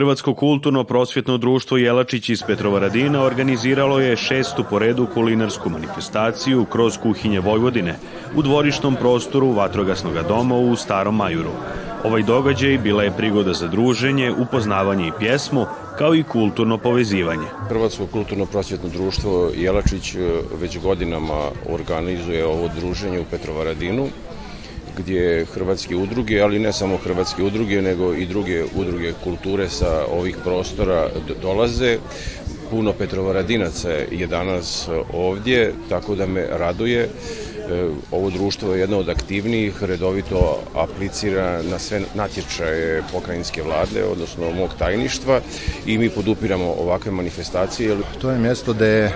Hrvatsko kulturno-prosvjetno društvo Jelačić iz Petrovaradina organiziralo je šestu po redu kulinarsku manifestaciju kroz kuhinje Vojvodine u dvorišnom prostoru Vatrogasnog doma u Starom Majuru. Ovaj događaj bila je prigoda za druženje, upoznavanje i pjesmu, kao i kulturno povezivanje. Hrvatsko kulturno-prosvjetno društvo Jelačić e, već godinama organizuje ovo druženje u Petrovaradinu gdje hrvatske udruge, ali ne samo hrvatske udruge, nego i druge udruge kulture sa ovih prostora dolaze. Puno Petrovaradinaca je danas ovdje, tako da me raduje. E, ovo društvo je jedno od aktivnijih, redovito aplicira na sve natječaje pokrajinske vlade, odnosno mog tajništva i mi podupiramo ovakve manifestacije. To je mjesto gde e,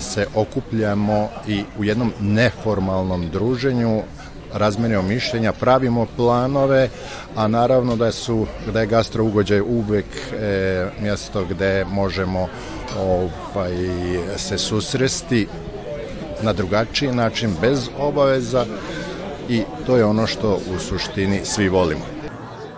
se okupljamo i u jednom neformalnom druženju razmenjamo mišljenja, pravimo planove, a naravno da su da je gastro ugođaj uvek e, mjesto gde možemo ovaj, se susresti na drugačiji način, bez obaveza i to je ono što u suštini svi volimo.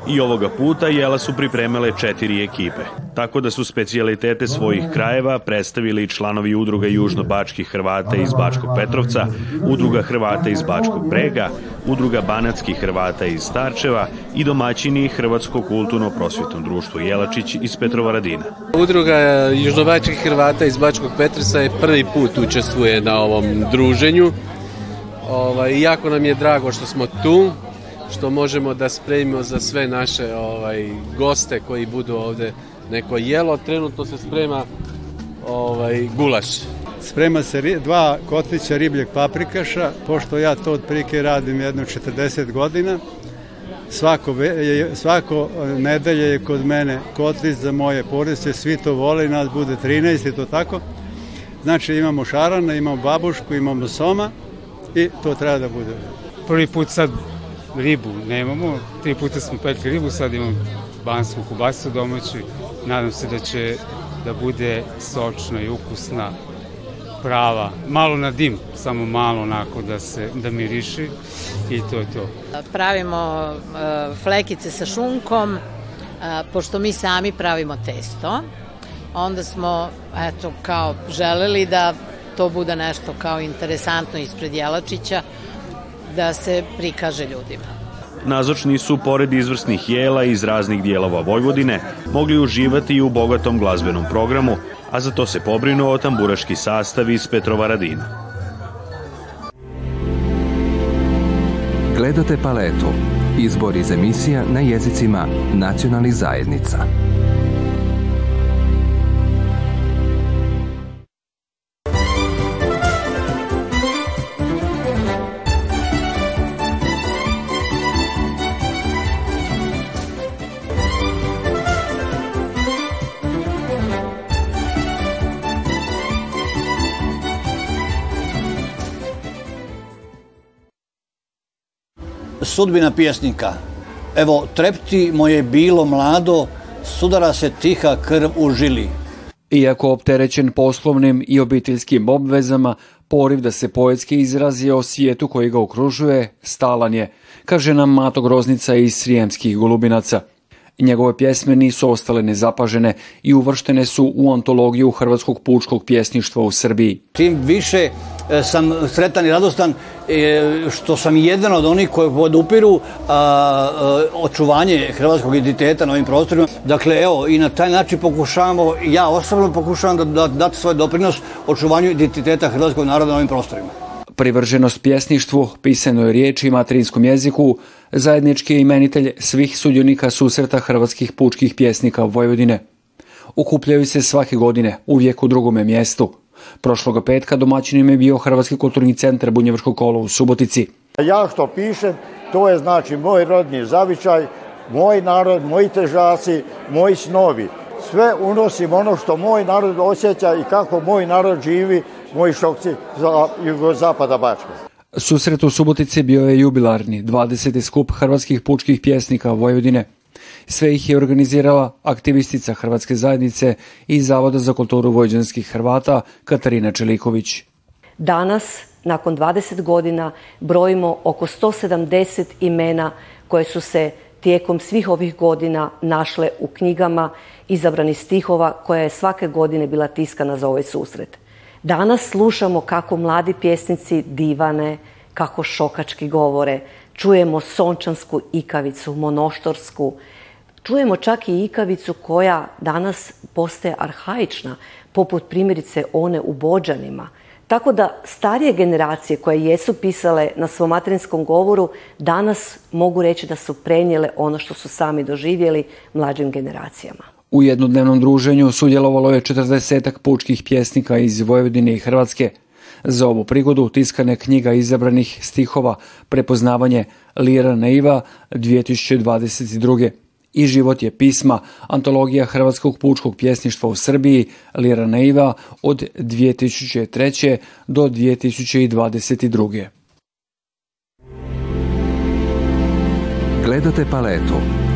I ovoga puta jela su pripremile četiri ekipe, tako da su specijalitete svojih krajeva predstavili članovi udruga Južnobačkih Hrvata iz Bačkog Petrovca, udruga Hrvata iz Bačkog Brega, udruga Banatskih Hrvata iz Starčeva i domaćini Hrvatsko kulturno prosvjetno društvo Jelačić iz Petrovaradina. Udruga Južnobačkih Hrvata iz Bačkog Petrovca je prvi put učestvuje na ovom druženju. Ovaj, jako nam je drago što smo tu, što možemo da spremimo za sve naše ovaj, goste koji budu ovde neko jelo. Trenutno se sprema ovaj, gulaš. Sprema se dva kotlića ribljeg paprikaša, pošto ja to od prike radim jedno 40 godina. Svako, svako e, nedelje je kod mene kotlić za moje porodice, svi to vole, nas bude 13 i to tako. Znači imamo šarana, imamo babušku, imamo soma i to treba da bude. Prvi put sad ribu nemamo, tri puta smo pekli ribu, sad imamo bansku kubasu domaću, nadam se da će da bude sočna i ukusna prava, malo na dim, samo malo onako da se da miriši i to je to. Pravimo e, flekice sa šunkom, e, pošto mi sami pravimo testo, onda smo eto kao želeli da to bude nešto kao interesantno ispred Jelačića, da se prikaže ljudima. Nazočni su, pored izvrsnih jela iz raznih dijelova Vojvodine, mogli uživati i u bogatom glazbenom programu, a za to se pobrinuo tamburaški sastav iz Petrovaradina. Gledate paletu. Izbor iz emisija na jezicima nacionalnih zajednica. sudbina pjesnika. Evo, trepti moje bilo mlado, sudara se tiha krv u žili. Iako opterećen poslovnim i obiteljskim obvezama, poriv da se poetski izrazi o svijetu koji ga okružuje stalan je, kaže nam Mato Groznica iz Srijemskih golubinaca. Njegove pjesme nisu ostale nezapažene i uvrštene su u antologiju Hrvatskog pučkog pjesništva u Srbiji. Tim više e, sam sretan i radostan e, što sam jedan od onih koji podupiru e, očuvanje hrvatskog identiteta na ovim prostorima. Dakle, evo, i na taj način pokušavamo, ja osobno pokušavam da, da dati svoj doprinos očuvanju identiteta hrvatskog naroda na ovim prostorima. Privrženost pjesništvu, pisanoj riječi i materinskom jeziku, zajednički je imenitelj svih sudionika susreta hrvatskih pučkih pjesnika Vojvodine. Ukupljaju se svake godine, uvijek u drugome mjestu. Prošlog petka domaćinim je bio Hrvatski kulturni centar Bunjevrško kolo u Subotici. Ja što pišem, to je znači moj rodni zavičaj, moj narod, moji težaci, moji snovi. Sve unosim ono što moj narod osjeća i kako moj narod živi moji šokci za jugozapada Bačka. Susret u Subotici bio je jubilarni, 20. skup hrvatskih pučkih pjesnika Vojvodine. Sve ih je organizirala aktivistica Hrvatske zajednice i Zavoda za kulturu vojđanskih Hrvata Katarina Čeliković. Danas, nakon 20 godina, brojimo oko 170 imena koje su se tijekom svih ovih godina našle u knjigama izabranih stihova koja je svake godine bila tiskana za ovaj susret. Danas slušamo kako mladi pjesnici divane, kako šokački govore, čujemo sončansku ikavicu, monoštorsku, čujemo čak i ikavicu koja danas postaje arhaična, poput primjerice one u Bođanima. Tako da starije generacije koje jesu pisale na svom materinskom govoru danas mogu reći da su prenijele ono što su sami doživjeli mlađim generacijama. U jednodnevnom druženju sudjelovalo je 40 pučkih pjesnika iz Vojvodine i Hrvatske. Za ovu prigodu tiskana knjiga izabranih stihova Prepoznavanje Lira Naiva 2022. I život je pisma, antologija Hrvatskog pučkog pjesništva u Srbiji Lira Naiva od 2003. do 2022. Gledate paletu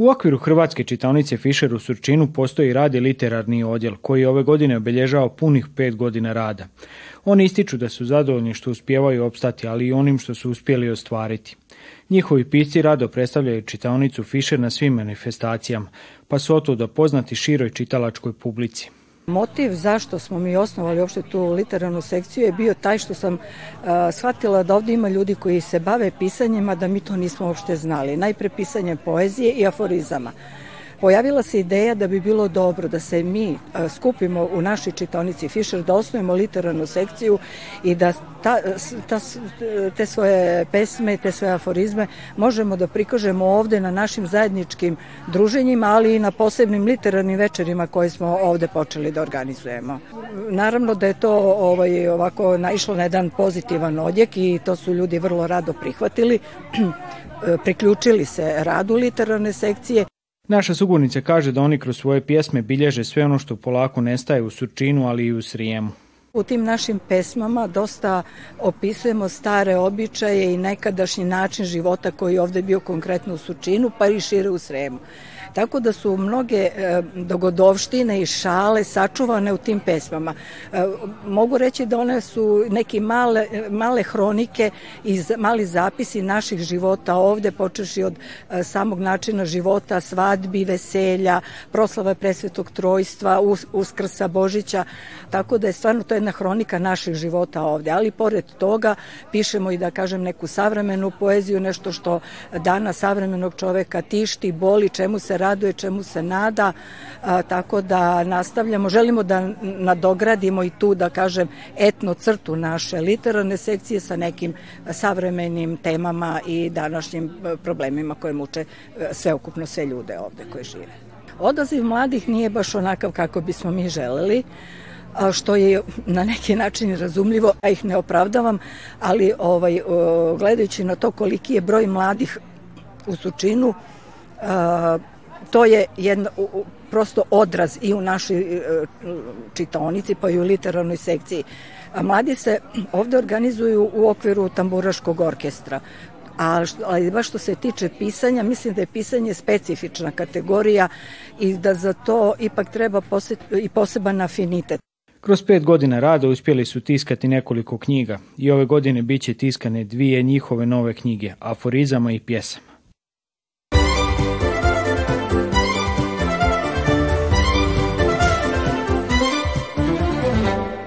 U okviru Hrvatske čitaonice Fisher u Surčinu postoji rad i literarni odjel koji ove godine obilježao punih pet godina rada. Oni ističu da su zadovoljni što uspjevaju opstati, ali i onim što su uspjeli ostvariti. Njihovi pisci rado predstavljaju čitaonicu Fisher na svim manifestacijama, pa su da poznati široj čitalačkoj publici. Motiv zašto smo mi osnovali uopšte tu literarnu sekciju je bio taj što sam uh, shvatila da ovde ima ljudi koji se bave pisanjima, da mi to nismo uopšte znali. Najpre pisanje poezije i aforizama. Pojavila se ideja da bi bilo dobro da se mi e, skupimo u našoj čitonici Fischer, da osnovimo literarnu sekciju i da ta, e, ta, e, te svoje pesme, te svoje aforizme možemo da prikažemo ovde na našim zajedničkim druženjima, ali i na posebnim literarnim večerima koje smo ovde počeli da organizujemo. Naravno da je to ovaj, ovako naišlo na jedan pozitivan odjek i to su ljudi vrlo rado prihvatili priključili se radu literarne sekcije. Naša sugovornica kaže da oni kroz svoje pjesme bilježe sve ono što polako nestaje u Surčinu, ali i u Srijemu. U tim našim pesmama dosta opisujemo stare običaje i nekadašnji način života koji je ovde bio konkretno u Surčinu, pa i šire u Sremu. Tako da su mnoge e, dogodovštine i šale sačuvane u tim pesmama. E, mogu reći da one su neke male, e, male hronike i mali zapisi naših života ovde, počeši od samog načina života, svadbi, veselja, proslava presvetog trojstva, uskrsa Božića, tako da je stvarno to jedna hronika naših života ovde. Ali pored toga pišemo i da kažem neku savremenu poeziju, nešto što dana savremenog čoveka tišti, boli, čemu se radi raduje, čemu se nada, a, tako da nastavljamo. Želimo da nadogradimo i tu, da kažem, etno crtu naše literarne sekcije sa nekim savremenim temama i današnjim e, problemima koje muče e, sveukupno sve ljude ovde koji žive. Odaziv mladih nije baš onakav kako bismo mi želeli, što je na neki način razumljivo, ja ih ne opravdavam, ali ovaj, gledajući na to koliki je broj mladih u Sučinu, to je jedno, prosto odraz i u našoj e, čitaonici pa i u literarnoj sekciji. A mladi se ovde organizuju u okviru tamburaškog orkestra. A, ali baš što se tiče pisanja, mislim da je pisanje specifična kategorija i da za to ipak treba pose, i poseban afinitet. Kroz pet godina rada uspjeli su tiskati nekoliko knjiga i ove godine bit će tiskane dvije njihove nove knjige, aforizama i pjesama.